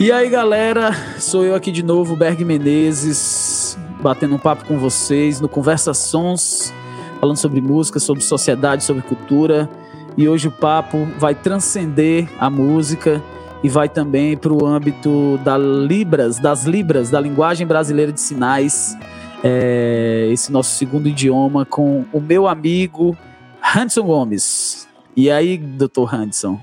E aí, galera, sou eu aqui de novo, Berg Menezes, batendo um papo com vocês no Conversa Sons, falando sobre música, sobre sociedade, sobre cultura. E hoje o papo vai transcender a música e vai também para o âmbito da Libras, das Libras, da linguagem brasileira de sinais, é, esse nosso segundo idioma, com o meu amigo Hanson Gomes. E aí, doutor Hanson?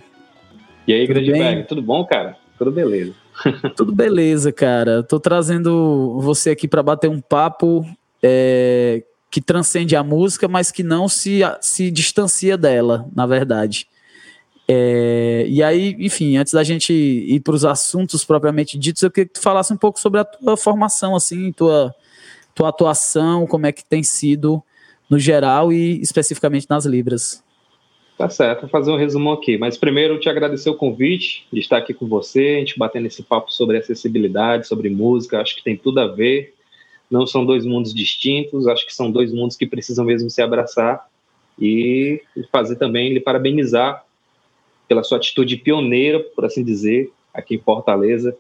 E aí, grande Berg, tudo bom, cara? Tudo beleza. Tudo beleza, cara. Tô trazendo você aqui para bater um papo é, que transcende a música, mas que não se, se distancia dela, na verdade. É, e aí, enfim, antes da gente ir para os assuntos propriamente ditos, eu queria que tu falasse um pouco sobre a tua formação, assim, tua, tua atuação, como é que tem sido no geral e especificamente nas Libras. Tá certo, vou fazer um resumo aqui. Mas primeiro, te agradecer o convite de estar aqui com você, a gente batendo esse papo sobre acessibilidade, sobre música, acho que tem tudo a ver. Não são dois mundos distintos, acho que são dois mundos que precisam mesmo se abraçar e fazer também lhe parabenizar pela sua atitude pioneira, por assim dizer, aqui em Fortaleza,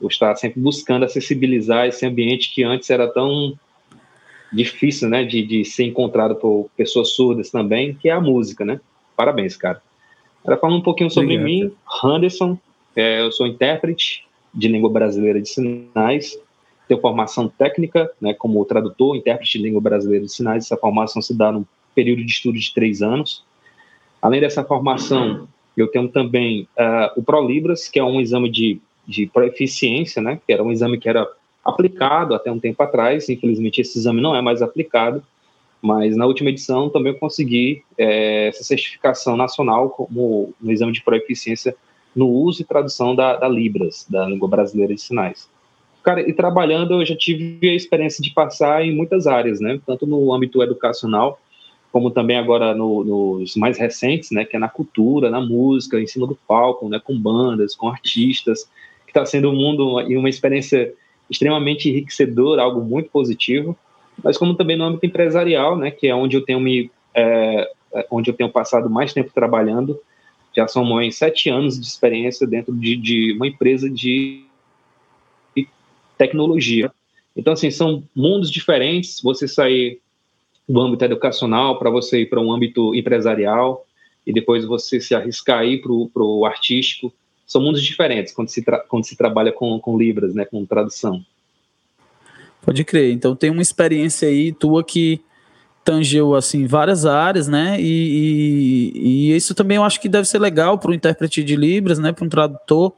por estar sempre buscando acessibilizar esse ambiente que antes era tão difícil, né, de, de ser encontrado por pessoas surdas também, que é a música, né? Parabéns, cara. Era falando um pouquinho sobre Obrigado. mim, Anderson, é, eu sou intérprete de língua brasileira de sinais, tenho formação técnica, né, como tradutor, intérprete de língua brasileira de sinais, essa formação se dá num período de estudo de três anos. Além dessa formação, eu tenho também uh, o ProLibras, que é um exame de, de proeficiência, né, que era um exame que era aplicado até um tempo atrás, infelizmente esse exame não é mais aplicado, mas na última edição também eu consegui é, essa certificação nacional como no exame de proeficiência no uso e tradução da, da, Libras, da língua brasileira de sinais. Cara, e trabalhando eu já tive a experiência de passar em muitas áreas, né? Tanto no âmbito educacional, como também agora no, nos mais recentes, né? Que é na cultura, na música, em cima do palco, né? Com bandas, com artistas, que está sendo um mundo e uma experiência extremamente enriquecedora, algo muito positivo mas como também no âmbito empresarial, né, que é onde eu tenho me é, é onde eu tenho passado mais tempo trabalhando. Já são mais sete anos de experiência dentro de, de uma empresa de tecnologia. Então, assim, são mundos diferentes. Você sair do âmbito educacional para você ir para um âmbito empresarial e depois você se arriscar aí para o artístico. São mundos diferentes quando se, quando se trabalha com, com Libras, né, com tradução. Pode crer. Então tem uma experiência aí tua que tangeu assim várias áreas, né? E, e, e isso também eu acho que deve ser legal para o intérprete de libras, né? Para um tradutor,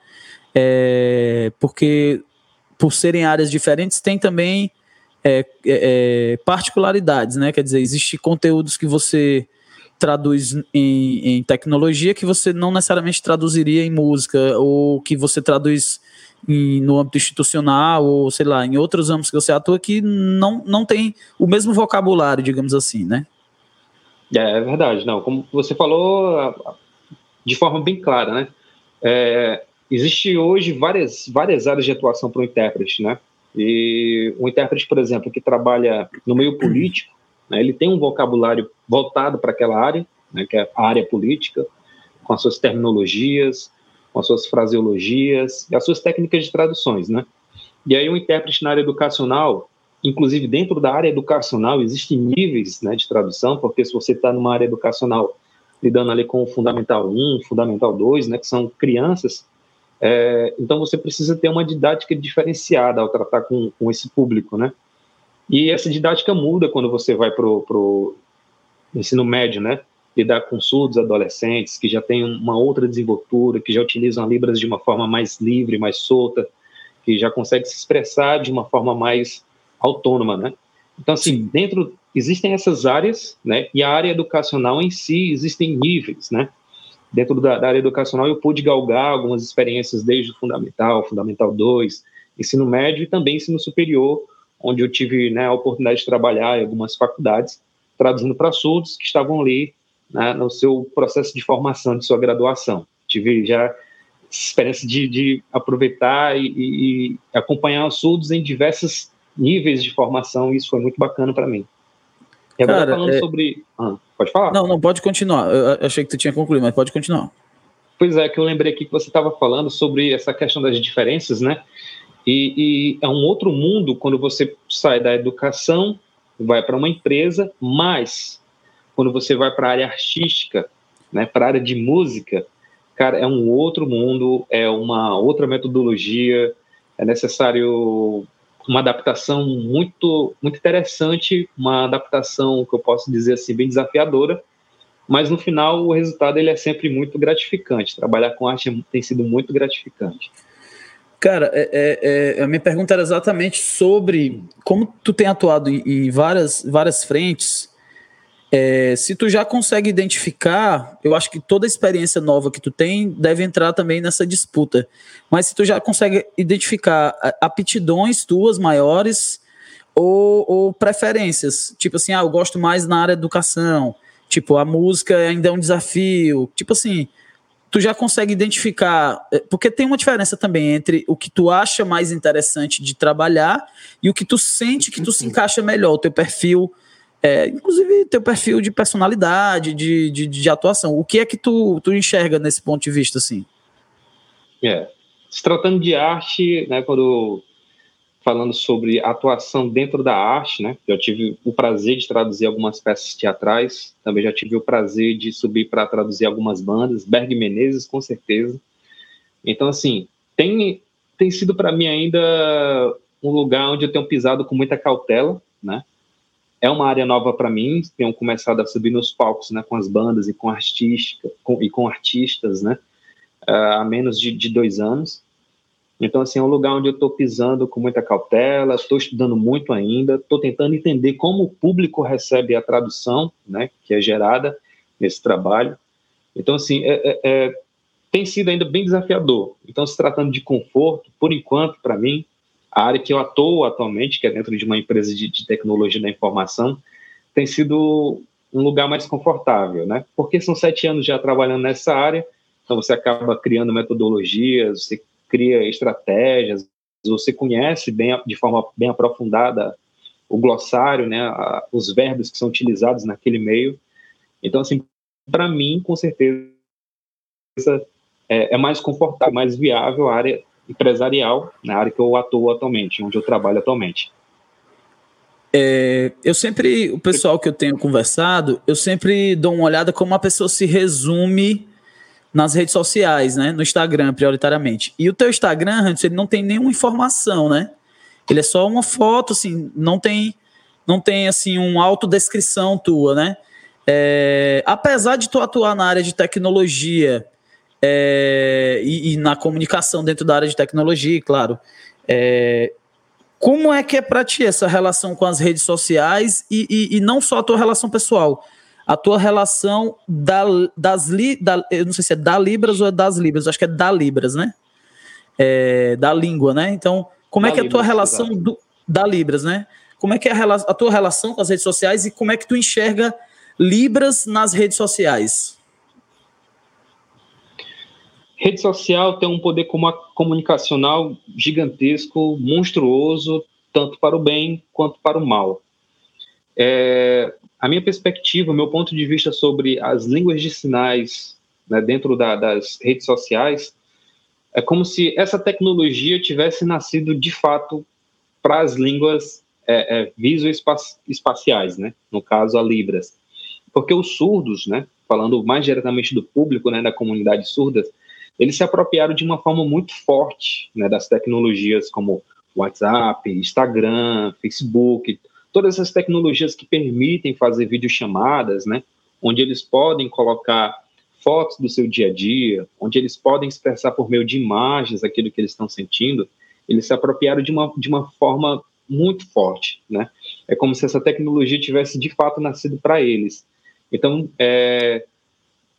é, porque por serem áreas diferentes tem também é, é, é particularidades, né? Quer dizer, existe conteúdos que você traduz em, em, tecnologia que você não necessariamente traduziria em música ou que você traduz no âmbito institucional ou, sei lá, em outros âmbitos que você atua que não, não tem o mesmo vocabulário, digamos assim, né? É, é verdade, não. Como você falou de forma bem clara, né? É, existe hoje várias, várias áreas de atuação para o intérprete, né? E um intérprete, por exemplo, que trabalha no meio político, né, ele tem um vocabulário voltado para aquela área, né, que é a área política, com as suas terminologias, com as suas fraseologias e as suas técnicas de traduções, né? E aí o intérprete na área educacional, inclusive dentro da área educacional existem níveis né, de tradução, porque se você está numa área educacional lidando ali com o Fundamental 1, Fundamental 2, né, que são crianças, é, então você precisa ter uma didática diferenciada ao tratar com, com esse público, né? E essa didática muda quando você vai para o ensino médio, né? Lidar com surdos adolescentes que já têm uma outra desenvoltura, que já utilizam a Libras de uma forma mais livre, mais solta, que já consegue se expressar de uma forma mais autônoma, né? Então, assim, dentro existem essas áreas, né? E a área educacional em si existem níveis, né? Dentro da, da área educacional eu pude galgar algumas experiências desde o fundamental, fundamental 2, ensino médio e também ensino superior, onde eu tive né, a oportunidade de trabalhar em algumas faculdades, traduzindo para surdos que estavam ali né, no seu processo de formação de sua graduação. Tive já experiência de, de aproveitar e, e, acompanhar os surdos em diversos níveis de formação, e isso foi muito bacana para mim. E agora Cara, falando é... sobre. Ah, pode falar? Não, não, pode continuar. Eu achei que tu tinha concluído, mas pode continuar. Pois é, que eu lembrei aqui que você estava falando sobre essa questão das diferenças, né? E, e, é um outro mundo quando você sai da educação, vai para uma empresa, mas quando você vai para a área artística, né, para a área de música, cara, é um outro mundo, é uma outra metodologia, é necessário uma adaptação muito muito interessante, uma adaptação que eu posso dizer assim bem desafiadora, mas no final o resultado ele é sempre muito gratificante. Trabalhar com arte tem sido muito gratificante. Cara, é, é, é, a minha pergunta era exatamente sobre como tu tem atuado em, em várias, várias frentes. É, se tu já consegue identificar, eu acho que toda experiência nova que tu tem deve entrar também nessa disputa. Mas se tu já consegue identificar aptidões tuas maiores ou, ou preferências, tipo assim, ah, eu gosto mais na área de educação, tipo, a música ainda é um desafio, tipo assim, tu já consegue identificar, é, porque tem uma diferença também entre o que tu acha mais interessante de trabalhar e o que tu sente que tu se encaixa melhor, o teu perfil, é, inclusive teu perfil de personalidade, de, de, de, atuação. O que é que tu, tu enxerga nesse ponto de vista, assim? É, se tratando de arte, né, quando falando sobre atuação dentro da arte, né? Eu tive o prazer de traduzir algumas peças teatrais, também já tive o prazer de subir para traduzir algumas bandas, Berg Menezes, com certeza. Então, assim, tem, tem sido para mim ainda um lugar onde eu tenho pisado com muita cautela, né? É uma área nova para mim, tenho começado a subir nos palcos, né, com as bandas e com artística, com, e com artistas, né, há menos de, de dois anos. Então, assim, é um lugar onde eu estou pisando com muita cautela, estou estudando muito ainda, estou tentando entender como o público recebe a tradução, né, que é gerada nesse trabalho. Então, assim, é, é, é, tem sido ainda bem desafiador. Então, se tratando de conforto, por enquanto, para mim, a área que eu atuo atualmente, que é dentro de uma empresa de, de tecnologia da informação, tem sido um lugar mais confortável, né? Porque são sete anos já trabalhando nessa área, então você acaba criando metodologias, você cria estratégias, você conhece bem, de forma bem aprofundada o glossário, né, os verbos que são utilizados naquele meio. Então, assim, para mim, com certeza, é, é, mais confortável, mais viável a área empresarial, na área que eu atuo atualmente, onde eu trabalho atualmente. É, eu sempre, o pessoal que eu tenho conversado, eu sempre dou uma olhada como a pessoa se resume nas redes sociais, né? No Instagram, prioritariamente. E o teu Instagram, Hans, ele não tem nenhuma informação, né? Ele é só uma foto, assim, não tem, não tem assim, uma autodescrição tua, né? É, apesar de tu atuar na área de tecnologia é, e, e, na comunicação dentro da área de tecnologia, claro, é, como é que é para ti essa relação com as redes sociais e, e, e não só a tua relação pessoal? a tua relação da, das li, da, eu não sei se é da Libras ou é das Libras, acho que é da Libras, né? É, da língua, né? Então, como é da é que é a tua relação do, da Libras, né? Como é que é a, a tua relação com as redes sociais e como é que tu enxerga Libras nas redes sociais? Rede social tem um poder comunicacional gigantesco, monstruoso, tanto para o bem quanto para o mal. É, a minha perspectiva, o meu ponto de vista sobre as línguas de sinais né, dentro da, das redes sociais é como se essa tecnologia tivesse nascido de fato para as línguas é, é, visoespaciais, né? no caso a Libras. Porque os surdos, né, falando mais diretamente do público, né, da comunidade surda, eles se apropriaram de uma forma muito forte né, das tecnologias como WhatsApp, Instagram, Facebook, todas essas tecnologias que permitem fazer videochamadas, né, onde eles podem colocar fotos do seu dia a dia, onde eles podem expressar por meio de imagens aquilo que eles estão sentindo, eles se apropriaram de uma, de uma forma muito forte, né? É como se essa tecnologia tivesse de fato nascido para eles. Então, é,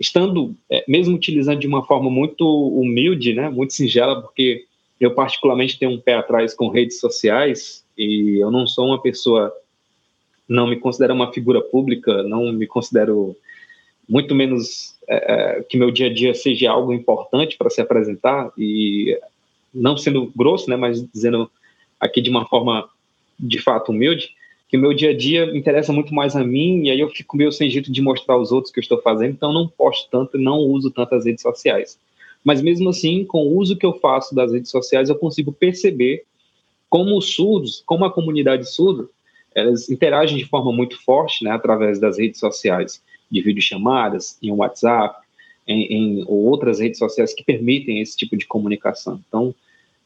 estando, é, mesmo utilizando de uma forma muito humilde, né, muito singela, porque eu particularmente tenho um pé atrás com redes sociais e eu não sou uma pessoa não me considero uma figura pública, não me considero muito menos é, é que meu dia a dia seja algo importante para se apresentar e não sendo grosso, né, mas dizendo aqui de uma forma de fato humilde, que o meu dia a dia interessa muito mais a mim e aí eu fico meio sem jeito de mostrar aos outros o que eu estou fazendo, então não posto tanto, não uso tantas redes sociais. mas mesmo assim, com o uso que eu faço das redes sociais, eu consigo perceber como os surdos, como a comunidade surda, elas interagem de forma muito forte, né, através das redes sociais, de videochamadas, em WhatsApp, em, em ou outras redes sociais que permitem esse tipo de comunicação. Então,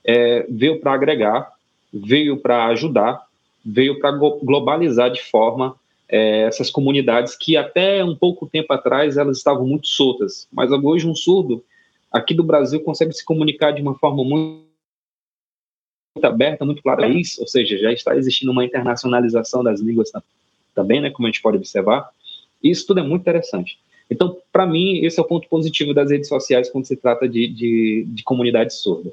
é, veio para agregar, veio para ajudar, veio para globalizar de forma é, essas comunidades que até um pouco tempo atrás elas estavam muito soltas, mas hoje um surdo aqui do Brasil consegue se comunicar de uma forma muito aberta, muito clara isso, ou seja, já está existindo uma internacionalização das línguas também, né, como a gente pode observar. Isso tudo é muito interessante. Então, para mim, esse é o ponto positivo das redes sociais quando se trata de, de, de comunidade surda.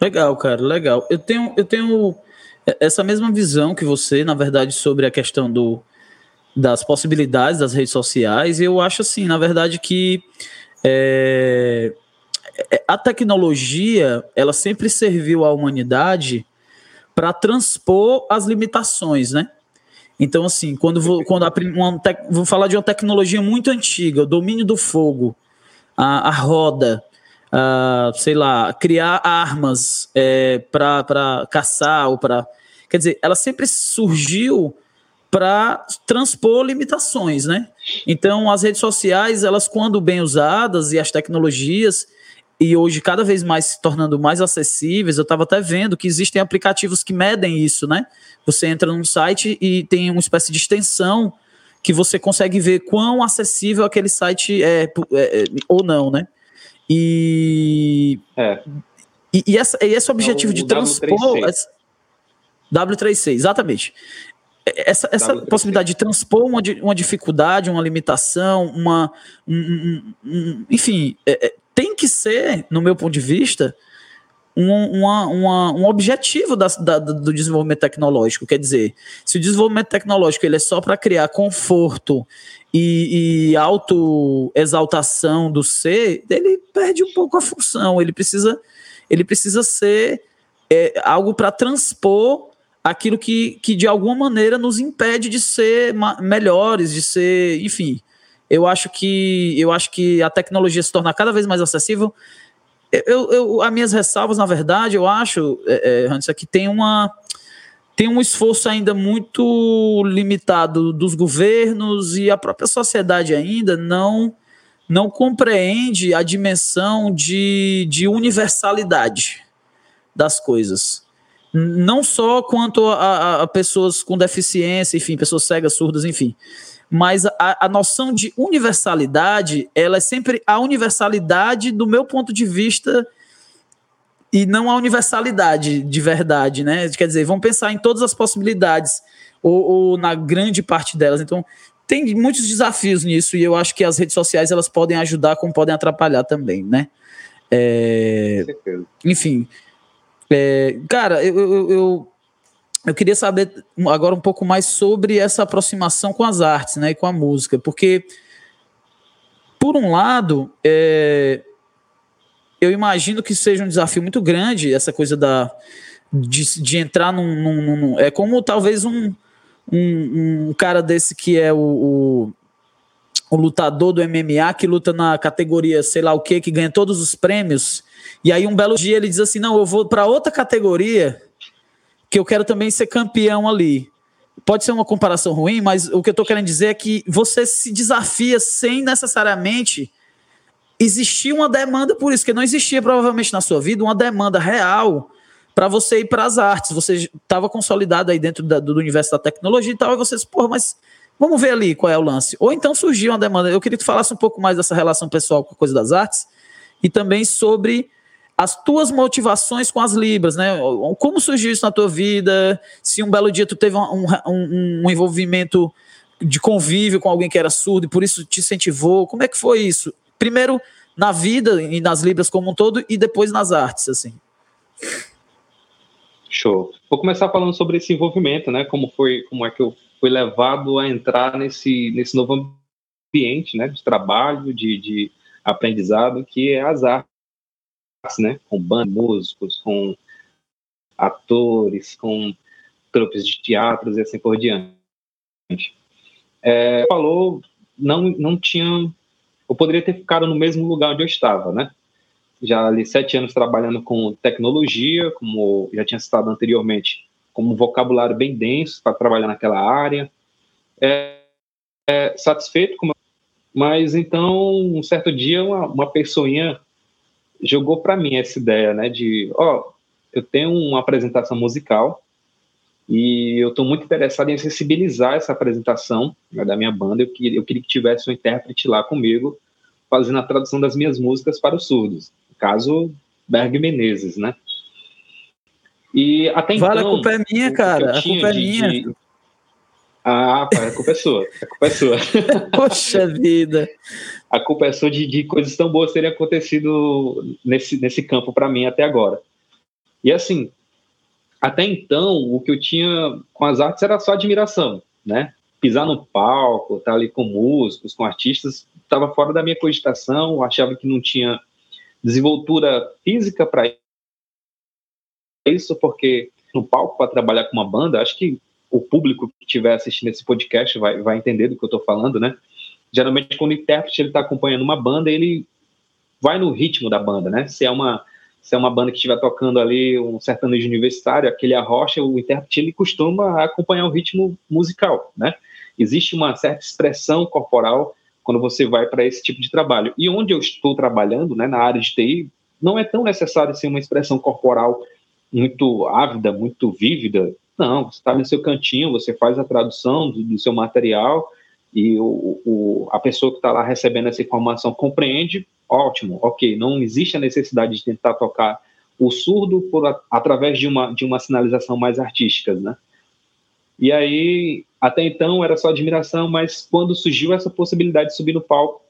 Legal, cara, legal. Eu tenho, eu tenho essa mesma visão que você, na verdade, sobre a questão do, das possibilidades das redes sociais. Eu acho assim, na verdade, que é, é, a tecnologia ela sempre serviu à humanidade para transpor as limitações, né? Então, assim, quando vou, quando a, uma, vou falar de uma tecnologia muito antiga, o domínio do fogo, a, a roda, a, sei lá, criar armas é, para caçar ou para. Quer dizer, ela sempre surgiu para transpor limitações, né? Então, as redes sociais, elas, quando bem usadas, e as tecnologias, e hoje cada vez mais se tornando mais acessíveis. Eu estava até vendo que existem aplicativos que medem isso, né? Você entra num site e tem uma espécie de extensão que você consegue ver quão acessível aquele site é, é, é ou não, né? E, é. e, e, essa, e esse objetivo é de transpor. W36. W36, exatamente. Essa, essa possibilidade de transpor uma, uma dificuldade, uma limitação, uma. Um, um, um, enfim, é, é tem que ser, no meu ponto de vista, um, uma, uma, um objetivo da, da, do desenvolvimento tecnológico. Quer dizer, se o desenvolvimento tecnológico ele é só para criar conforto e, e autoexaltação do ser, ele perde um pouco a função. Ele precisa, ele precisa ser é, algo para transpor aquilo que, que de alguma maneira nos impede de ser melhores, de ser, enfim, eu acho que eu acho que a tecnologia se torna cada vez mais acessível. Eu, eu, as minhas ressalvas, na verdade, eu acho, é, é, que tem uma tem um esforço ainda muito limitado dos governos e a própria sociedade ainda não não compreende a dimensão de, de universalidade das coisas. Não só quanto a, a, pessoas com deficiência, enfim, pessoas cegas, surdas, enfim mas a, a, noção de universalidade, ela é sempre a universalidade do meu ponto de vista e não a universalidade de verdade, né? Quer dizer, vamos pensar em todas as possibilidades ou, ou na grande parte delas. Então, tem muitos desafios nisso e eu acho que as redes sociais elas podem ajudar como podem atrapalhar também, né? É, enfim, é, cara, eu, eu, eu eu queria saber agora um pouco mais sobre essa aproximação com as artes, né, e com a música, porque por um lado, é, eu imagino que seja um desafio muito grande essa coisa da de, de entrar num, num, num, é como talvez um, um, um, cara desse que é o, o, o, lutador do MMA que luta na categoria sei lá o que que ganha todos os prêmios e aí um belo dia ele diz assim não eu vou para outra categoria que eu quero também ser campeão ali. Pode ser uma comparação ruim, mas o que eu estou querendo dizer é que você se desafia sem necessariamente existir uma demanda por isso, que não existia provavelmente na sua vida uma demanda real para você ir para as artes. Você estava consolidado aí dentro da, do universo da tecnologia e tal, e você disse, porra, mas vamos ver ali qual é o lance. Ou então surgiu uma demanda. Eu queria que tu falasse um pouco mais dessa relação pessoal com a coisa das artes e também sobre as tuas motivações com as libras, né? Como surgiu isso na tua vida? Se um belo dia tu teve um, um, um envolvimento de convívio com alguém que era surdo e por isso te incentivou, como é que foi isso? Primeiro na vida e nas libras como um todo e depois nas artes, assim. Show. Vou começar falando sobre esse envolvimento, né? Como foi, como é que eu fui levado a entrar nesse nesse novo ambiente, né? De trabalho, de, de aprendizado, que é as artes né? Com bandas, músicos, com atores, com trupes de teatros e assim por diante. É, falou, não, não tinha. Eu poderia ter ficado no mesmo lugar onde eu estava, né? já ali sete anos trabalhando com tecnologia, como já tinha citado anteriormente, como um vocabulário bem denso para trabalhar naquela área. É, é, satisfeito com mas então um certo dia uma, uma pessoinha jogou para mim essa ideia, né, de, ó, oh, eu tenho uma apresentação musical e eu estou muito interessado em sensibilizar essa apresentação né, da minha banda. Eu queria, eu queria que tivesse um intérprete lá comigo fazendo a tradução das minhas músicas para os surdos. No caso, Berg Menezes, né? E até vale, então. a culpa é minha, cara. A culpa é de, minha. De... Ah, a culpa é sua. A culpa é sua. Poxa vida. A culpa é sua de, de coisas tão boas terem acontecido nesse, nesse campo para mim até agora. E assim, até então, o que eu tinha com as artes era só admiração, né? Pisar no palco, estar ali com músicos, com artistas, estava fora da minha cogitação, achava que não tinha desenvoltura física para isso, porque no palco para trabalhar com uma banda, acho que o público que estiver assistindo esse podcast vai, vai entender do que eu estou falando, né? Geralmente, quando o intérprete está acompanhando uma banda, ele vai no ritmo da banda, né? Se é uma se é uma banda que estiver tocando ali um sertanejo universitário, aquele arrocha, o intérprete ele costuma acompanhar o ritmo musical, né? Existe uma certa expressão corporal quando você vai para esse tipo de trabalho. E onde eu estou trabalhando, né, na área de TI, não é tão necessário ser uma expressão corporal muito ávida, muito vívida. Não, você está no seu cantinho, você faz a tradução do, do seu material e o, o, a pessoa que está lá recebendo essa informação compreende, ótimo, ok, não existe a necessidade de tentar tocar o surdo por, através de uma, de uma sinalização mais artística, né? E aí, até então era só admiração, mas quando surgiu essa possibilidade de subir no palco,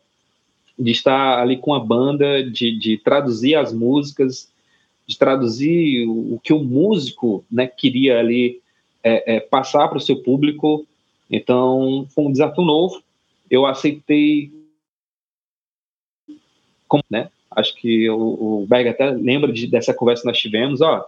de estar ali com a banda, de, de traduzir as músicas, de traduzir o, o que o músico né, queria ali é, é, passar para o seu público, então, foi um desafio novo. Eu aceitei, como, né? Acho que o, o Berg até lembra de, dessa conversa que nós tivemos. Ó,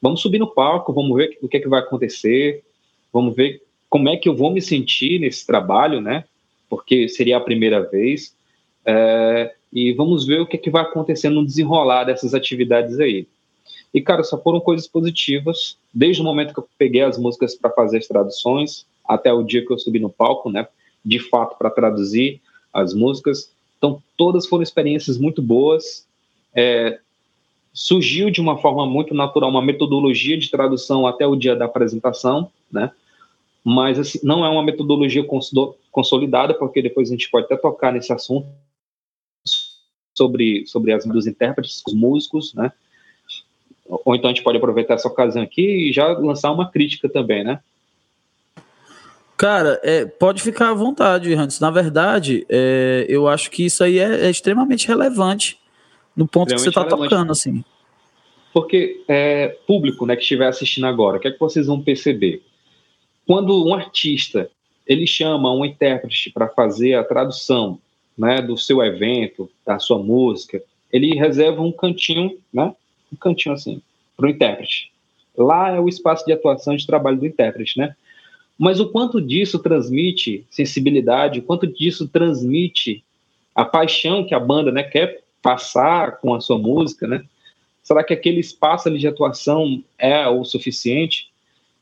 vamos subir no palco, vamos ver o que, é que vai acontecer, vamos ver como é que eu vou me sentir nesse trabalho, né? Porque seria a primeira vez. É, e vamos ver o que, é que vai acontecer no desenrolar dessas atividades aí. E, cara, só foram coisas positivas. Desde o momento que eu peguei as músicas para fazer as traduções, até o dia que eu subi no palco, né? De fato, para traduzir as músicas. Então, todas foram experiências muito boas. É, surgiu de uma forma muito natural uma metodologia de tradução até o dia da apresentação, né? Mas assim, não é uma metodologia consolidada, porque depois a gente pode até tocar nesse assunto sobre sobre as dos intérpretes, os músicos, né? Ou então a gente pode aproveitar essa ocasião aqui e já lançar uma crítica também, né? Cara, é, pode ficar à vontade, Hans. Na verdade, é, eu acho que isso aí é, é extremamente relevante no ponto que você está tocando, assim. Porque é, público, né, que estiver assistindo agora, o que é que vocês vão perceber? Quando um artista ele chama um intérprete para fazer a tradução, né, do seu evento, da sua música, ele reserva um cantinho, né, um cantinho assim, para o intérprete. Lá é o espaço de atuação de trabalho do intérprete, né? Mas o quanto disso transmite sensibilidade, o quanto disso transmite a paixão que a banda né, quer passar com a sua música, né? Será que aquele espaço ali de atuação é o suficiente?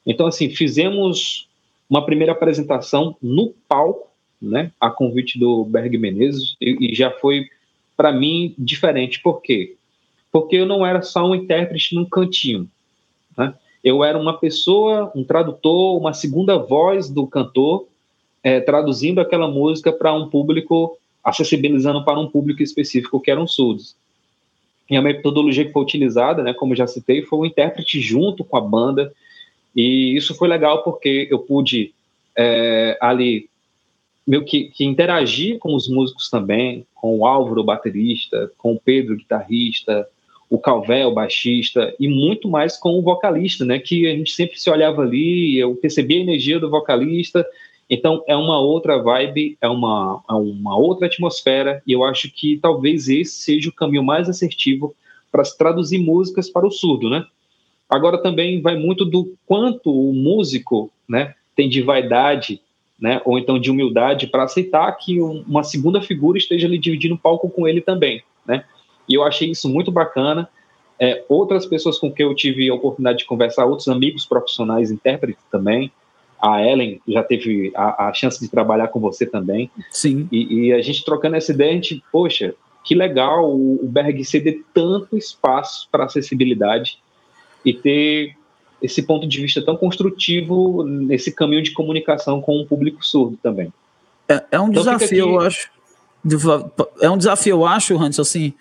Então, assim, fizemos uma primeira apresentação no palco, né, a convite do Berg Menezes, e, e já foi, para mim, diferente. Por quê? Porque eu não era só um intérprete num cantinho. Né? Eu era uma pessoa, um tradutor, uma segunda voz do cantor, é, traduzindo aquela música para um público, acessibilizando para um público específico que eram surdos. E a metodologia que foi utilizada, né, como já citei, foi o intérprete junto com a banda, e isso foi legal porque eu pude é, ali meio que, que, interagir com os músicos também, com o Álvaro, baterista, com o Pedro, guitarrista, o Calvé, o baixista, e muito mais com o vocalista, né? Que a gente sempre se olhava ali, eu percebia a energia do vocalista, então é uma outra vibe, é uma, é uma outra atmosfera, e eu acho que talvez esse seja o caminho mais assertivo para se traduzir músicas para o surdo, né? Agora também vai muito do quanto o músico, né, tem de vaidade, né, ou então de humildade para aceitar que uma segunda figura esteja ali dividindo o palco com ele também, né? E eu achei isso muito bacana. É, outras pessoas com quem eu tive a oportunidade de conversar, outros amigos profissionais, intérpretes também. A Ellen já teve a, a chance de trabalhar com você também. Sim. E, e, a gente trocando essa ideia, a gente, poxa, que legal o, o Berg ceder tanto espaço para acessibilidade e ter esse ponto de vista tão construtivo nesse caminho de comunicação com o público surdo também. É, é um então desafio, eu acho. É um desafio, eu acho, Hans, assim,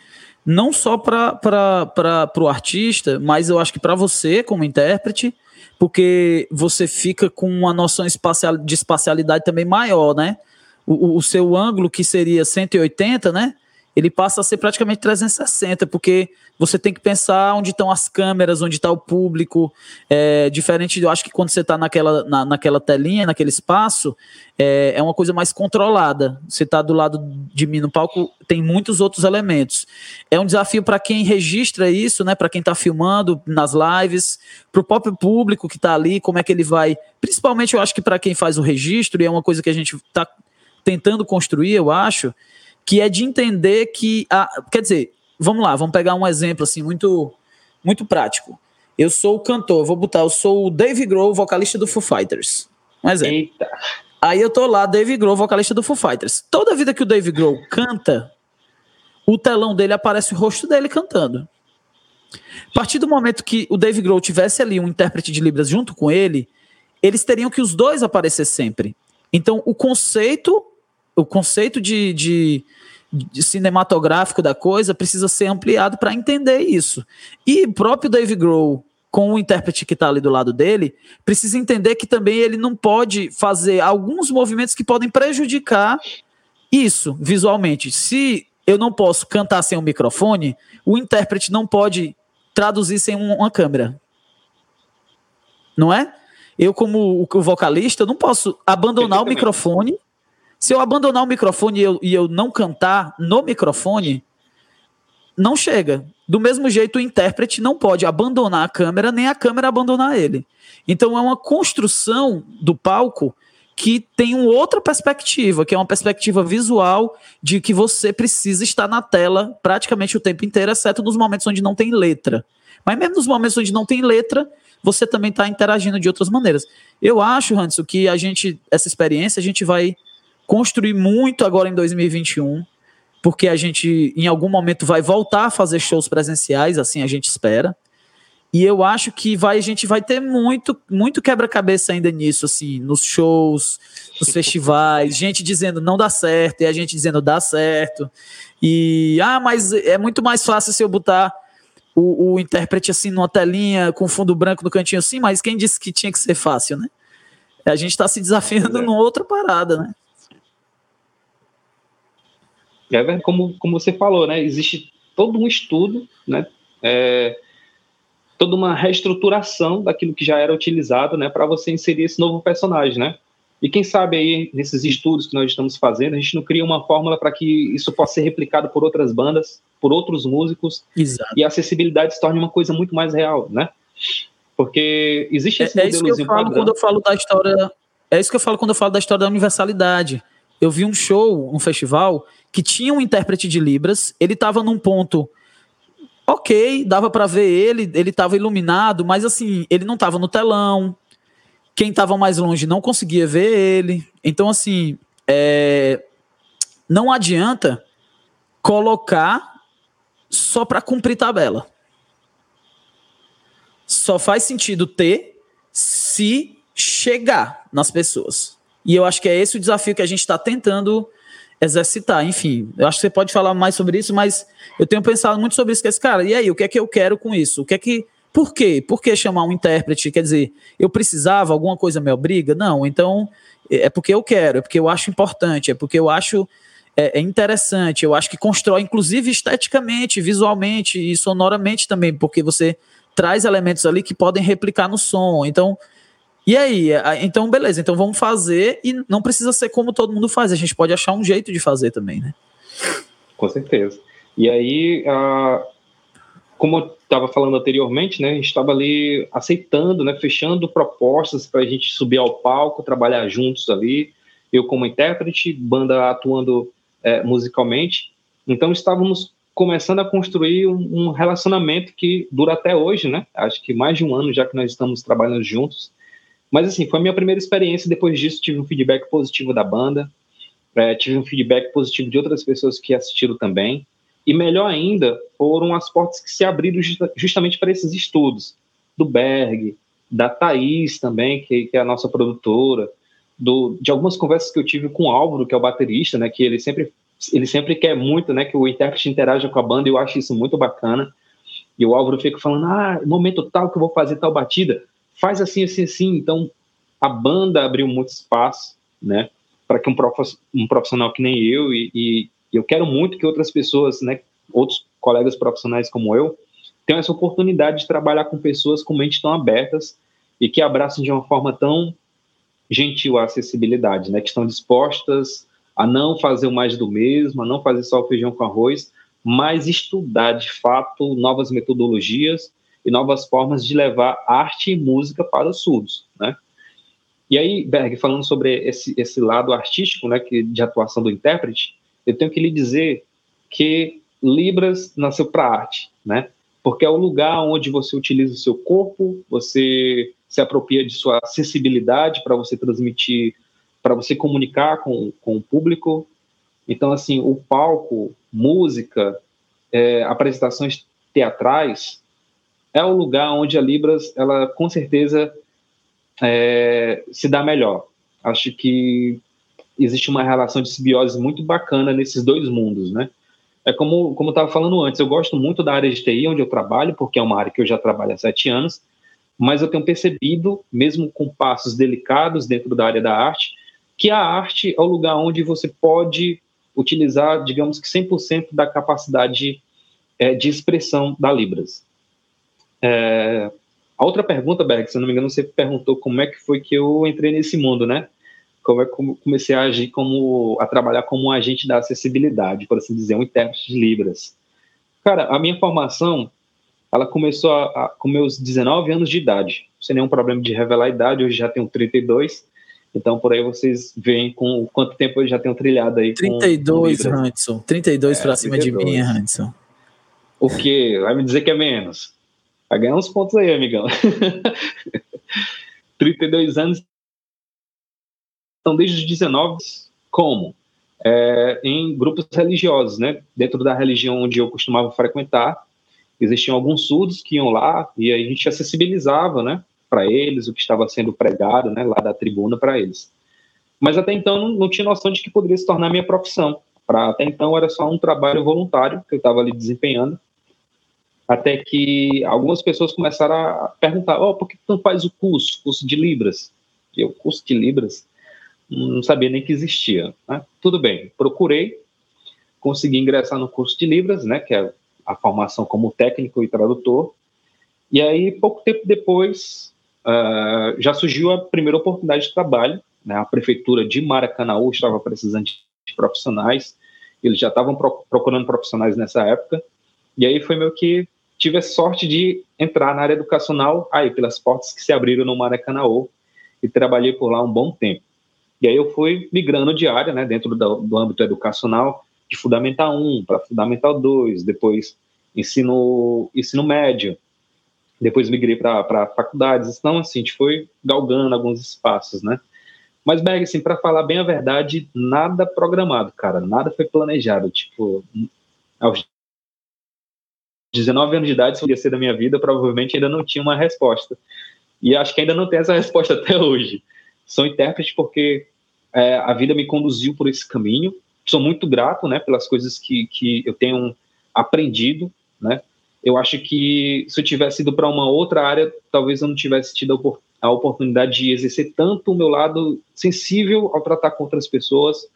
não só para o artista, mas eu acho que para você, como intérprete, porque você fica com uma noção espacial, de espacialidade também maior, né? O, o seu ângulo, que seria 180, né? Ele passa a ser praticamente 360, porque você tem que pensar onde estão as câmeras, onde está o público. É, diferente, eu acho que quando você está naquela, na, naquela telinha, naquele espaço, é, é uma coisa mais controlada. Você está do lado de mim no palco, tem muitos outros elementos. É um desafio para quem registra isso, né? Para quem está filmando nas lives, para o próprio público que está ali, como é que ele vai. Principalmente, eu acho que para quem faz o registro, e é uma coisa que a gente está tentando construir, eu acho que é de entender que, a, quer dizer, vamos lá, vamos pegar um exemplo assim muito muito prático. Eu sou o cantor, vou botar, eu sou o Dave Grohl, vocalista do Foo Fighters. Um exemplo. Eita. Aí eu tô lá, Dave Grohl, vocalista do Foo Fighters. Toda vida que o Dave Grohl canta, o telão dele aparece o rosto dele cantando. A partir do momento que o Dave Grohl tivesse ali um intérprete de Libras junto com ele, eles teriam que os dois aparecer sempre. Então, o conceito o conceito de, de, de, cinematográfico da coisa precisa ser ampliado para entender isso. E o próprio Dave Grohl, com o intérprete que está ali do lado dele, precisa entender que também ele não pode fazer alguns movimentos que podem prejudicar isso visualmente. Se eu não posso cantar sem um microfone, o intérprete não pode traduzir sem uma câmera. Não é? Eu, como o vocalista, não posso abandonar o microfone se eu abandonar o microfone e eu, e eu não cantar no microfone, não chega. Do mesmo jeito, o intérprete não pode abandonar a câmera, nem a câmera abandonar ele. Então é uma construção do palco que tem uma outra perspectiva, que é uma perspectiva visual de que você precisa estar na tela praticamente o tempo inteiro, exceto nos momentos onde não tem letra. Mas mesmo nos momentos onde não tem letra, você também está interagindo de outras maneiras. Eu acho, Hans, que a gente, essa experiência, a gente vai construir muito agora em 2021, porque a gente em algum momento vai voltar a fazer shows presenciais, assim a gente espera. E eu acho que vai, a gente vai ter muito, muito quebra-cabeça ainda nisso, assim, nos shows, nos festivais, gente dizendo não dá certo, e a gente dizendo dá certo. E, ah, mas é muito mais fácil se eu botar o, o intérprete assim numa telinha com fundo branco no cantinho assim, mas quem disse que tinha que ser fácil, né? A gente está se desafiando é. numa outra parada, né? É como, como você falou, né? Existe todo um estudo, né? É, toda uma reestruturação daquilo que já era utilizado, né? Para você inserir esse novo personagem, né? E quem sabe aí, nesses estudos que nós estamos fazendo, a gente não cria uma fórmula para que isso possa ser replicado por outras bandas, por outros músicos, Exato. e a acessibilidade se torne uma coisa muito mais real, né? Porque existe esse é, é isso que eu falo padrão. quando eu falo da história. É isso que eu falo quando eu falo da história da universalidade. Eu vi um show, um festival, que tinha um intérprete de Libras, ele estava num ponto ok, dava para ver ele, ele estava iluminado, mas assim, ele não estava no telão. Quem estava mais longe não conseguia ver ele. Então, assim, é, não adianta colocar só para cumprir tabela. Só faz sentido ter se chegar nas pessoas. E eu acho que é esse o desafio que a gente está tentando exercitar. Enfim, eu acho que você pode falar mais sobre isso, mas eu tenho pensado muito sobre isso. Que é esse cara, e aí, o que é que eu quero com isso? O que é que. Por quê? Por que chamar um intérprete? Quer dizer, eu precisava, alguma coisa me obriga? Não, então é porque eu quero, é porque eu acho importante, é porque eu acho é, é interessante, eu acho que constrói, inclusive esteticamente, visualmente e sonoramente também, porque você traz elementos ali que podem replicar no som. Então, e aí, então beleza, então vamos fazer e não precisa ser como todo mundo faz, a gente pode achar um jeito de fazer também, né? Com certeza. E aí, como eu estava falando anteriormente, né, a gente estava ali aceitando, né, fechando propostas para a gente subir ao palco, trabalhar juntos ali, eu como intérprete, banda atuando é, musicalmente, então estávamos começando a construir um, um, relacionamento que dura até hoje, né? Acho que mais de um ano já que nós estamos trabalhando juntos. Mas assim, foi a minha primeira experiência. Depois disso, tive um feedback positivo da banda, é, tive um feedback positivo de outras pessoas que assistiram também. E melhor ainda, foram as portas que se abriram justamente para esses estudos. Do Berg, da Thaís também, que, que é a nossa produtora, do, de algumas conversas que eu tive com o Álvaro, que é o baterista, né, que ele sempre ele sempre quer muito, né, que o intérprete interaja com a banda, e eu acho isso muito bacana. E o Álvaro fica falando: "Ah, momento tal que eu vou fazer tal batida, faz assim assim assim". Então, a banda abriu muito espaço, né, para que um, um profissional que nem eu e, e eu quero muito que outras pessoas, né, outros colegas profissionais como eu, tenham essa oportunidade de trabalhar com pessoas com mentes tão abertas e que abraçam de uma forma tão gentil a acessibilidade, né, que estão dispostas a não fazer o mais do mesmo, a não fazer só o feijão com arroz, mas estudar de fato novas metodologias e novas formas de levar arte e música para os surdos, né? E aí, Berg, falando sobre esse, esse lado artístico, né, que, de atuação do intérprete, eu tenho que lhe dizer que Libras nasceu para arte, né? Porque é o lugar onde você utiliza o seu corpo, você se apropria de sua acessibilidade para você transmitir para você comunicar com, com o público. Então, assim, o palco, música, é, apresentações teatrais é o lugar onde a Libras, ela com certeza é, se dá melhor. Acho que existe uma relação de simbiose muito bacana nesses dois mundos, né? É como, como eu estava falando antes, eu gosto muito da área de TI, onde eu trabalho, porque é uma área que eu já trabalho há sete anos, mas eu tenho percebido, mesmo com passos delicados dentro da área da arte, que a arte é o lugar onde você pode utilizar, digamos que 100% da capacidade é, de expressão da Libras. É, a outra pergunta, Berg, se eu não me engano, você perguntou como é que foi que eu entrei nesse mundo, né? Como é que eu comecei a agir como, a trabalhar como um agente da acessibilidade, por assim dizer, um intérprete de Libras. Cara, a minha formação, ela começou a, a, com meus 19 anos de idade, sem nenhum problema de revelar a idade, hoje já tenho 32, então, por aí vocês veem com quanto tempo eu já tenho trilhado aí. 32, com, com Hanson. 32 é, pra cima 32. de mim, Hanson. O quê? Vai me dizer que é menos. Vai ganhar uns pontos aí, amigão. 32 anos. Então, desde os 19, como? É, em grupos religiosos, né? Dentro da religião onde eu costumava frequentar, existiam alguns surdos que iam lá e a gente acessibilizava, né? para eles, o que estava sendo pregado né, lá da tribuna para eles. Mas até então não, não, tinha noção de que poderia se tornar minha profissão. Pra, até então era só um trabalho voluntário que eu estava ali desempenhando. Até que algumas pessoas começaram a perguntar: oh, por que tu não faz o curso, curso de Libras? Eu, curso de Libras? Não sabia nem que existia. Né? Tudo bem, procurei, consegui ingressar no curso de Libras, né, que é a formação como técnico e tradutor. E aí, pouco tempo depois, uh, já surgiu a primeira oportunidade de trabalho. Né? A prefeitura de Maracanaú estava precisando de profissionais, eles já estavam pro procurando profissionais nessa época, e aí foi meio que tive a sorte de entrar na área educacional aí pelas portas que se abriram no Maracanaú e trabalhei por lá um bom tempo. E aí eu fui migrando de área, né, dentro do, do âmbito educacional, de Fundamental 1 para Fundamental 2, depois ensino, ensino médio, depois migrei para faculdades, então assim, a gente foi galgando alguns espaços, né? Mas, Berg, assim, para falar bem a verdade, nada programado, cara, nada foi planejado, tipo, aos 19 anos de idade, eu ia ser da minha vida, provavelmente ainda não tinha uma resposta. E acho que ainda não tem essa resposta até hoje. Sou intérprete porque é, a vida me conduziu por esse caminho. Sou muito grato, né, pelas coisas que, que eu tenho aprendido, né, eu acho que se eu tivesse ido para uma outra área, talvez eu não tivesse tido a oportunidade de exercer tanto o meu lado sensível ao tratar com outras pessoas,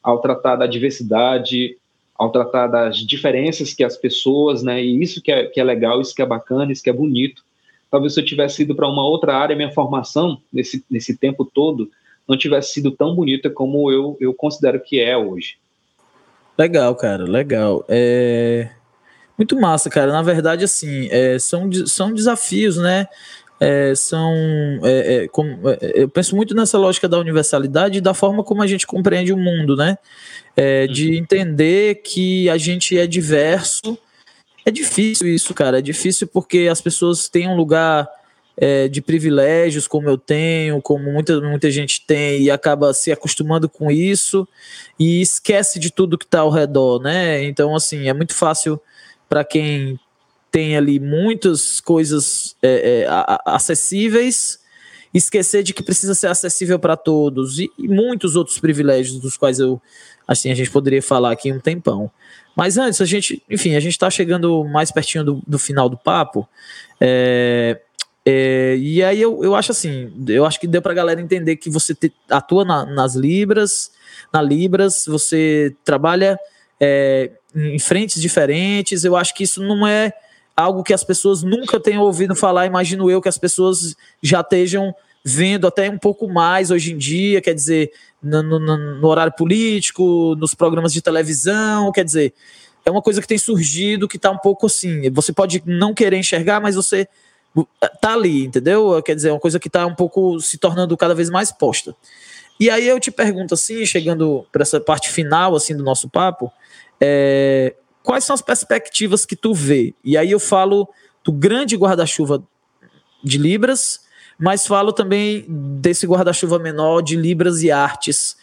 ao tratar da diversidade, ao tratar das diferenças que as pessoas, né, e isso que é, que é legal, isso que é bacana, isso que é bonito. Talvez se eu tivesse ido para uma outra área, minha formação nesse, nesse tempo todo não tivesse sido tão bonita como eu, eu considero que é hoje. Legal, cara, legal. É... Muito massa, cara. Na verdade, assim, é, são, são desafios, né? É, são. É, é, como, é, eu penso muito nessa lógica da universalidade e da forma como a gente compreende o mundo, né? É, de uhum. entender que a gente é diverso. É difícil isso, cara. É difícil porque as pessoas têm um lugar é, de privilégios, como eu tenho, como muita, muita gente tem, e acaba se acostumando com isso e esquece de tudo que está ao redor, né? Então, assim, é muito fácil para quem tem ali muitas coisas é, é, acessíveis, esquecer de que precisa ser acessível para todos e, e, muitos outros privilégios dos quais eu assim a gente poderia falar aqui um tempão. Mas antes a gente, enfim, a gente está chegando mais pertinho do, do final do papo. É, é, e aí eu, eu acho assim, eu acho que deu para a galera entender que você te, atua na, nas libras, na libras, você trabalha é, em frentes diferentes. Eu acho que isso não é algo que as pessoas nunca tenham ouvido falar, imagino eu que as pessoas já estejam vendo até um pouco mais hoje em dia, quer dizer, no, no, no, horário político, nos programas de televisão, quer dizer, é uma coisa que tem surgido que está um pouco assim. Você pode não querer enxergar, mas você tá ali, entendeu? Quer dizer, é uma coisa que está um pouco se tornando cada vez mais posta. E aí eu te pergunto assim, chegando para essa parte final assim do nosso papo, é, quais são as perspectivas que tu vê? E aí eu falo do grande guarda-chuva de Libras, mas falo também desse guarda-chuva menor de Libras e artes.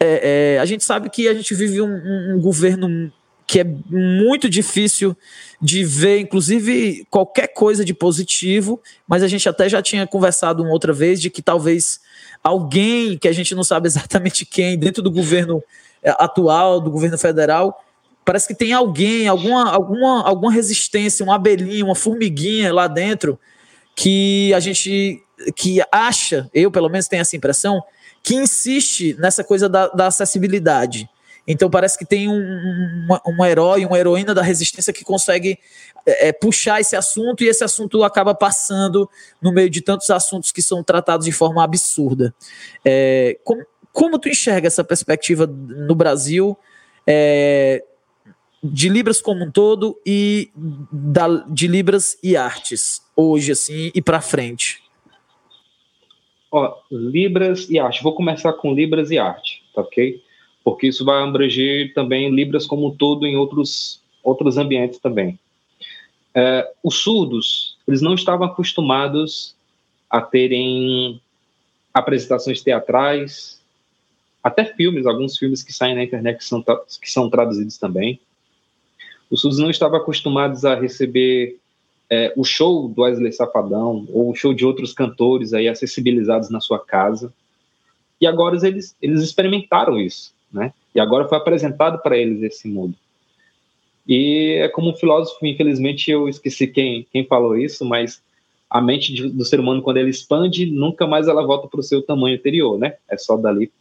É, é, a gente sabe que a gente vive um, um, um governo que é muito difícil de ver, inclusive, qualquer coisa de positivo, mas a gente até já tinha conversado uma outra vez de que talvez alguém, que a gente não sabe exatamente quem, dentro do governo é, atual, do governo federal, Parece que tem alguém, alguma, alguma, alguma resistência, uma abelhinha, uma formiguinha lá dentro que a gente que acha, eu pelo menos tenho essa impressão, que insiste nessa coisa da, da acessibilidade. Então parece que tem um, um, um, herói, uma heroína da resistência que consegue é, é, puxar esse assunto e esse assunto acaba passando no meio de tantos assuntos que são tratados de forma absurda. É, como, como tu enxerga essa perspectiva no Brasil? É, de Libras como um todo e da, de Libras e artes, hoje, assim, e para frente? Ó, Libras e arte. Vou começar com Libras e arte, tá ok? Porque isso vai abranger também Libras como um todo em outros, outros ambientes também. É, os surdos, eles não estavam acostumados a terem apresentações teatrais, até filmes, alguns filmes que saem na internet que são, que são traduzidos também. Os surdos não estavam acostumados a receber é, o show do Wesley Safadão ou o show de outros cantores aí acessibilizados na sua casa. E agora eles, eles experimentaram isso, né? E agora foi apresentado para eles esse mundo. E é como um filósofo, infelizmente eu esqueci quem, quem falou isso, mas a mente de, do ser humano, quando ele expande, nunca mais ela volta para o seu tamanho anterior, né? É só dali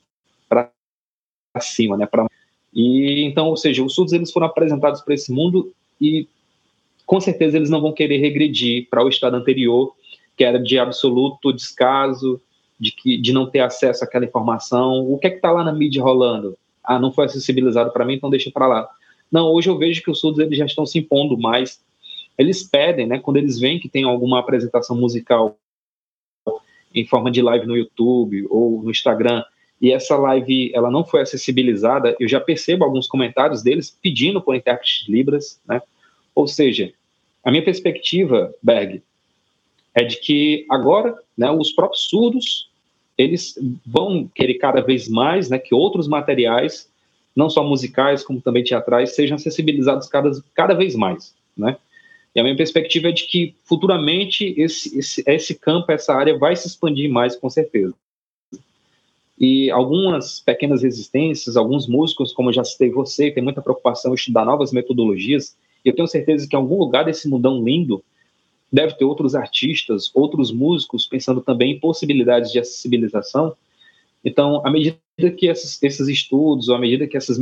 para cima, né? Pra... E então, ou seja, os surdos eles foram apresentados para esse mundo e com certeza eles não vão querer regredir para o estado anterior, que era de absoluto descaso, de que de não ter acesso àquela informação. O que é que está lá na mídia rolando? Ah, não foi acessibilizado para mim, então deixa para lá. Não, hoje eu vejo que os surdos eles já estão se impondo mais. Eles pedem, né, quando eles veem que tem alguma apresentação musical em forma de live no YouTube ou no Instagram, e essa live ela não foi acessibilizada, eu já percebo alguns comentários deles pedindo por intérprete de Libras, né? Ou seja, a minha perspectiva, Berg, é de que agora, né, os próprios surdos, eles vão querer cada vez mais, né, que outros materiais, não só musicais, como também teatrais, sejam acessibilizados cada, cada vez mais, né? E a minha perspectiva é de que futuramente esse, esse, esse campo, essa área vai se expandir mais, com certeza. E algumas pequenas resistências, alguns músicos, como já citei você, tem muita preocupação em estudar novas metodologias. E eu tenho certeza que em algum lugar desse mundão lindo deve ter outros artistas, outros músicos pensando também em possibilidades de acessibilização. Então, à medida que esses, esses estudos, ou à medida que essas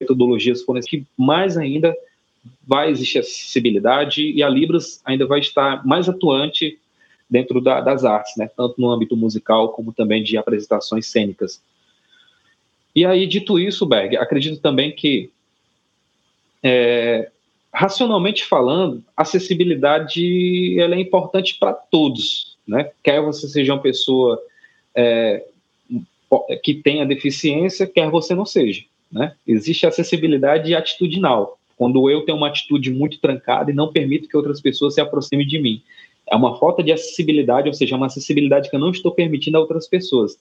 metodologias forem, que mais ainda vai existir acessibilidade e a Libras ainda vai estar mais atuante dentro da, das artes, né? tanto no âmbito musical como também de apresentações cênicas. E aí, dito isso, Berg, acredito também que é, racionalmente falando, acessibilidade ela é importante para todos, né? Quer você seja uma pessoa é, que tenha deficiência, quer você não seja, né? Existe acessibilidade atitudinal, quando eu tenho uma atitude muito trancada e não permito que outras pessoas se aproximem de mim. É uma falta de acessibilidade, ou seja, é uma acessibilidade que eu não estou permitindo a outras pessoas.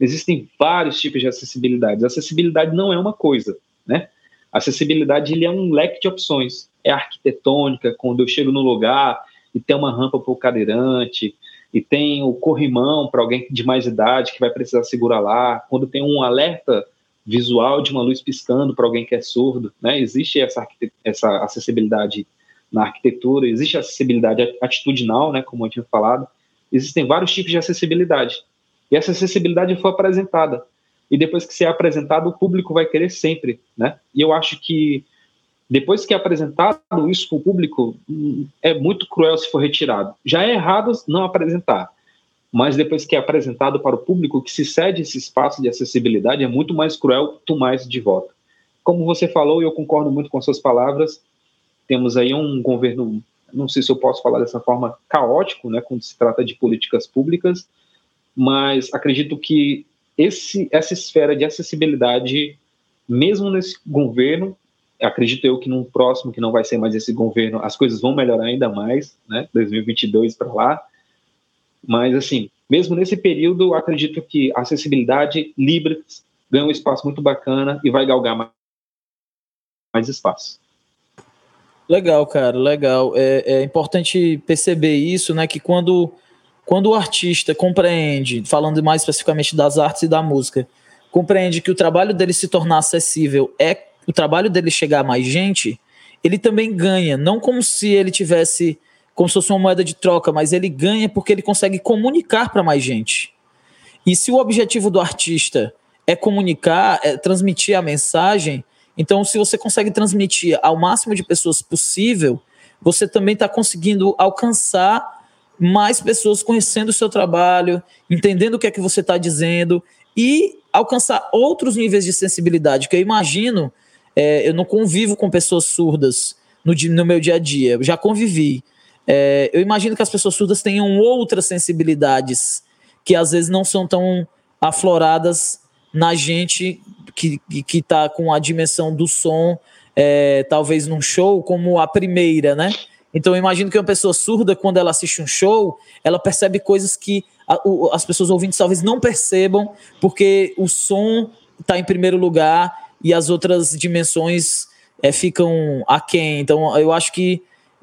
Existem vários tipos de acessibilidade. Acessibilidade não é uma coisa, né? Acessibilidade ele é um leque de opções. É arquitetônica, quando eu chego no lugar e tem uma rampa para o cadeirante, e tem o corrimão para alguém de mais idade que vai precisar segurar lá, quando tem um alerta visual de uma luz piscando para alguém que é surdo, né? Existe essa, essa acessibilidade na arquitetura, existe acessibilidade atitudinal, né, como eu tinha falado. Existem vários tipos de acessibilidade. E essa acessibilidade foi apresentada e depois que ser apresentado, o público vai querer sempre, né? E eu acho que depois que é apresentado isso para o público, hum, é muito cruel se for retirado. Já é errado não apresentar, mas depois que é apresentado para o público, que se cede esse espaço de acessibilidade, é muito mais cruel tomar isso de volta. Como você falou, e eu concordo muito com suas palavras, temos aí um governo, não sei se eu posso falar dessa forma, caótico, né, quando se trata de políticas públicas, mas acredito que esse, essa esfera de acessibilidade, mesmo nesse governo, acredito eu que no próximo, que não vai ser mais esse governo, as coisas vão melhorar ainda mais, né? 2022 para lá. Mas, assim, mesmo nesse período, acredito que a acessibilidade, Libras, ganha um espaço muito bacana e vai galgar mais, mais espaço. Legal, cara, legal. É, é importante perceber isso, né? Que quando quando o artista compreende, falando mais especificamente das artes e da música, compreende que o trabalho dele se tornar acessível é o trabalho dele chegar a mais gente, ele também ganha, não como se ele tivesse como se fosse uma moeda de troca, mas ele ganha porque ele consegue comunicar para mais gente. E se o objetivo do artista é comunicar, é transmitir a mensagem, então se você consegue transmitir ao máximo de pessoas possível, você também está conseguindo alcançar mais pessoas conhecendo o seu trabalho, entendendo o que é que você está dizendo e alcançar outros níveis de sensibilidade, que eu imagino, é, eu não convivo com pessoas surdas no, no meu dia a dia, eu já convivi. É, eu imagino que as pessoas surdas tenham outras sensibilidades que às vezes não são tão afloradas na gente que está com a dimensão do som, é, talvez num show, como a primeira, né? Então eu imagino que uma pessoa surda, quando ela assiste um show, ela percebe coisas que a, o, as pessoas ouvintes talvez não percebam, porque o som está em primeiro lugar e as outras dimensões é, ficam aquém. Então eu acho que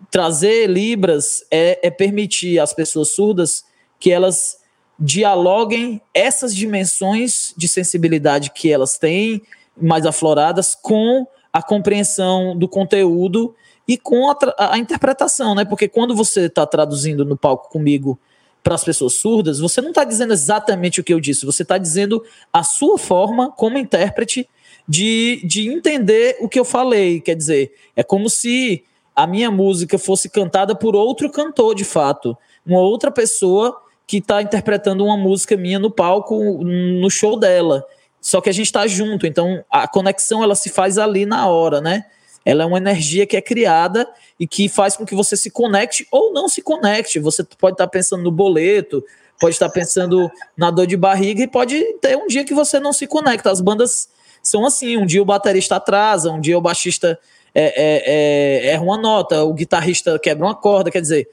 trazer Libras é, é permitir às pessoas surdas que elas dialoguem essas dimensões de sensibilidade que elas têm, mais afloradas, com a compreensão do conteúdo e com a, a interpretação, né? Porque quando você está traduzindo no palco comigo para as pessoas surdas, você não está dizendo exatamente o que eu disse, você está dizendo a sua forma como intérprete de, de entender o que eu falei. Quer dizer, é como se a minha música fosse cantada por outro cantor, de fato, uma outra pessoa que está interpretando uma música minha no palco, no show dela. Só que a gente está junto, então a conexão ela se faz ali na hora, né? ela é uma energia que é criada e que faz com que você se conecte ou não se conecte. Você pode estar pensando no boleto, pode estar pensando na dor de barriga e pode ter um dia que você não se conecta. As bandas são assim: um dia o baterista atrasa, um dia o baixista é, é, é, erra uma nota, o guitarrista quebra uma corda. Quer dizer,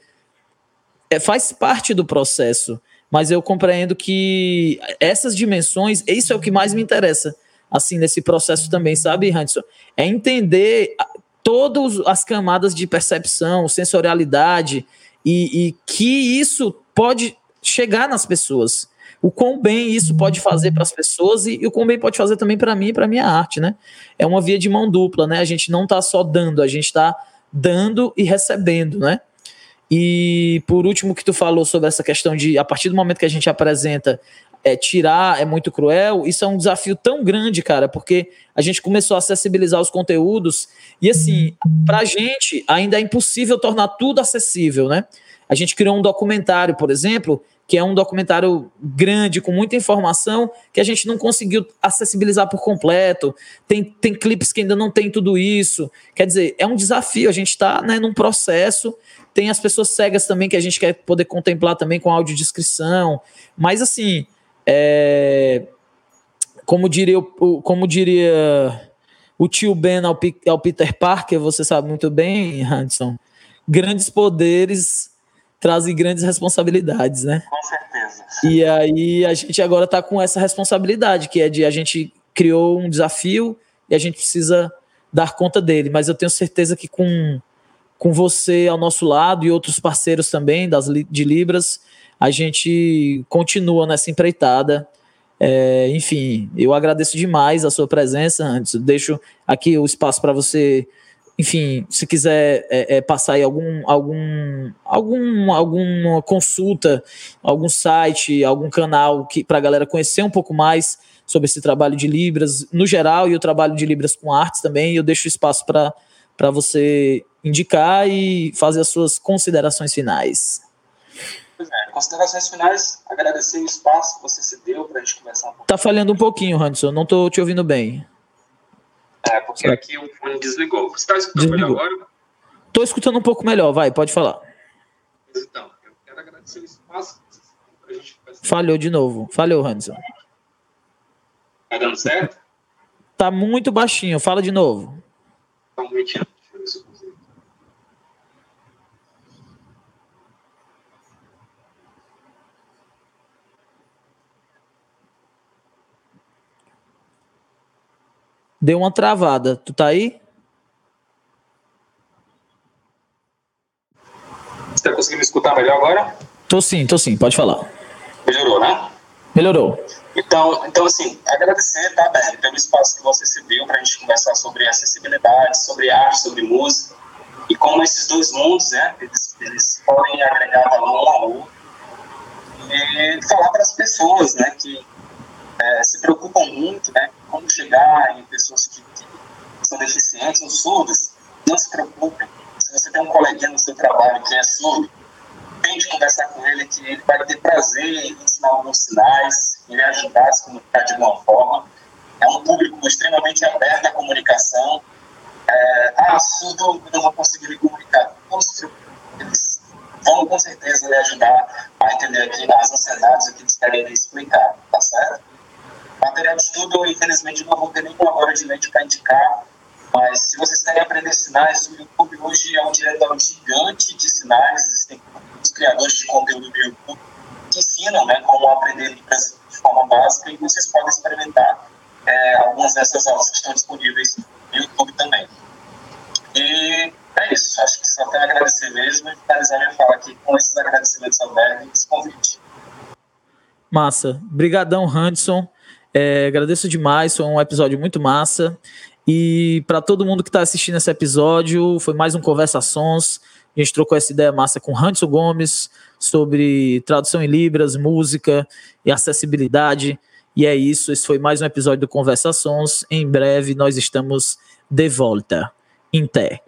é, faz parte do processo. Mas eu compreendo que essas dimensões, isso é o que mais me interessa assim nesse processo também, sabe, Hanson? É entender todas as camadas de percepção, sensorialidade e, e que isso pode chegar nas pessoas. O quão bem isso pode fazer para as pessoas e, e, o quão bem pode fazer também para mim e para minha arte, né? É uma via de mão dupla, né? A gente não está só dando, a gente está dando e recebendo, né? E por último, que tu falou sobre essa questão de, a partir do momento que a gente apresenta é, tirar é muito cruel, isso é um desafio tão grande, cara, porque a gente começou a acessibilizar os conteúdos e, assim, pra gente ainda é impossível tornar tudo acessível, né? A gente criou um documentário, por exemplo, que é um documentário grande, com muita informação, que a gente não conseguiu acessibilizar por completo. Tem, tem clipes que ainda não tem tudo isso. Quer dizer, é um desafio, a gente está né, num processo. Tem as pessoas cegas também que a gente quer poder contemplar também com audiodescrição. Mas assim, é, como diria, como diria o tio Ben ao, ao Peter Parker, você sabe muito bem, Hanson, grandes poderes trazem grandes responsabilidades, né? Com certeza. E aí a gente agora está com essa responsabilidade, que é de a gente criou um desafio e a gente precisa dar conta dele. Mas eu tenho certeza que com, com você ao nosso lado e outros parceiros também das, de Libras, a gente continua nessa empreitada. É, enfim, eu agradeço demais a sua presença. Antes, deixo aqui o espaço para você enfim, se quiser é, é, passar aí algum, algum, algum, alguma consulta, algum site, algum canal que para a galera conhecer um pouco mais sobre esse trabalho de Libras no geral e o trabalho de Libras com artes também, eu deixo espaço para você indicar e fazer as suas considerações finais. Pois é, considerações finais, agradecer o espaço que você se deu para a gente conversar um pouco. Tá falhando um pouquinho, Hanson, não estou te ouvindo bem. É, porque aqui o fone desligou. Você está escutando desligou. melhor agora? Estou escutando um pouco melhor, vai, pode falar. Então, eu quero agradecer o espaço para a gente Falhou de novo. Falhou, Hanson. Tá dando certo? Tá muito baixinho, fala de novo. Tá um momentinho. Deixa eu ver se eu consigo. Deu uma travada. Tu tá aí? Você tá conseguindo escutar melhor agora? Tô sim, tô sim, pode falar. Melhorou, né? Melhorou. Então, então assim, agradecer, tá, Ben, pelo espaço que você se deu para a gente conversar sobre acessibilidade, sobre arte, sobre música, e como esses dois mundos, né, eles, eles podem agregar valor um ao outro. E falar para as pessoas, né, que é, se preocupam muito, né, como chegar em pessoas que, que são deficientes ou surdas, não se preocupem. Se você tem um coleguinha no seu trabalho que é surdo, tente conversar com ele, que ele vai ter prazer em ensinar alguns sinais, em ajudar a se comunicar de alguma forma. É um público extremamente aberto à comunicação. É, ah, surdo, não vou conseguir me comunicar. Não se preocupe. Eles vão com certeza lhe ajudar a entender aqui as ansiedades que eles querem explicar, tá certo? Material de estudo, infelizmente, não vou ter nenhuma hora de leite para indicar, mas se vocês querem aprender sinais, o YouTube hoje é um diretório gigante de sinais, existem os criadores de conteúdo do YouTube que ensinam né, como aprender de forma básica e vocês podem experimentar é, algumas dessas aulas que estão disponíveis no YouTube também. E é isso, acho que só tenho a agradecer mesmo e finalizar minha fala aqui com esses agradecimentos ao Berg e esse convite. Massa. Brigadão, Hanson. É, agradeço demais, foi um episódio muito massa. E para todo mundo que está assistindo esse episódio, foi mais um Conversações. A gente trocou essa ideia massa com Hanson Gomes sobre tradução em Libras, música e acessibilidade. E é isso, esse foi mais um episódio do Conversações. Em breve nós estamos de volta. Em té.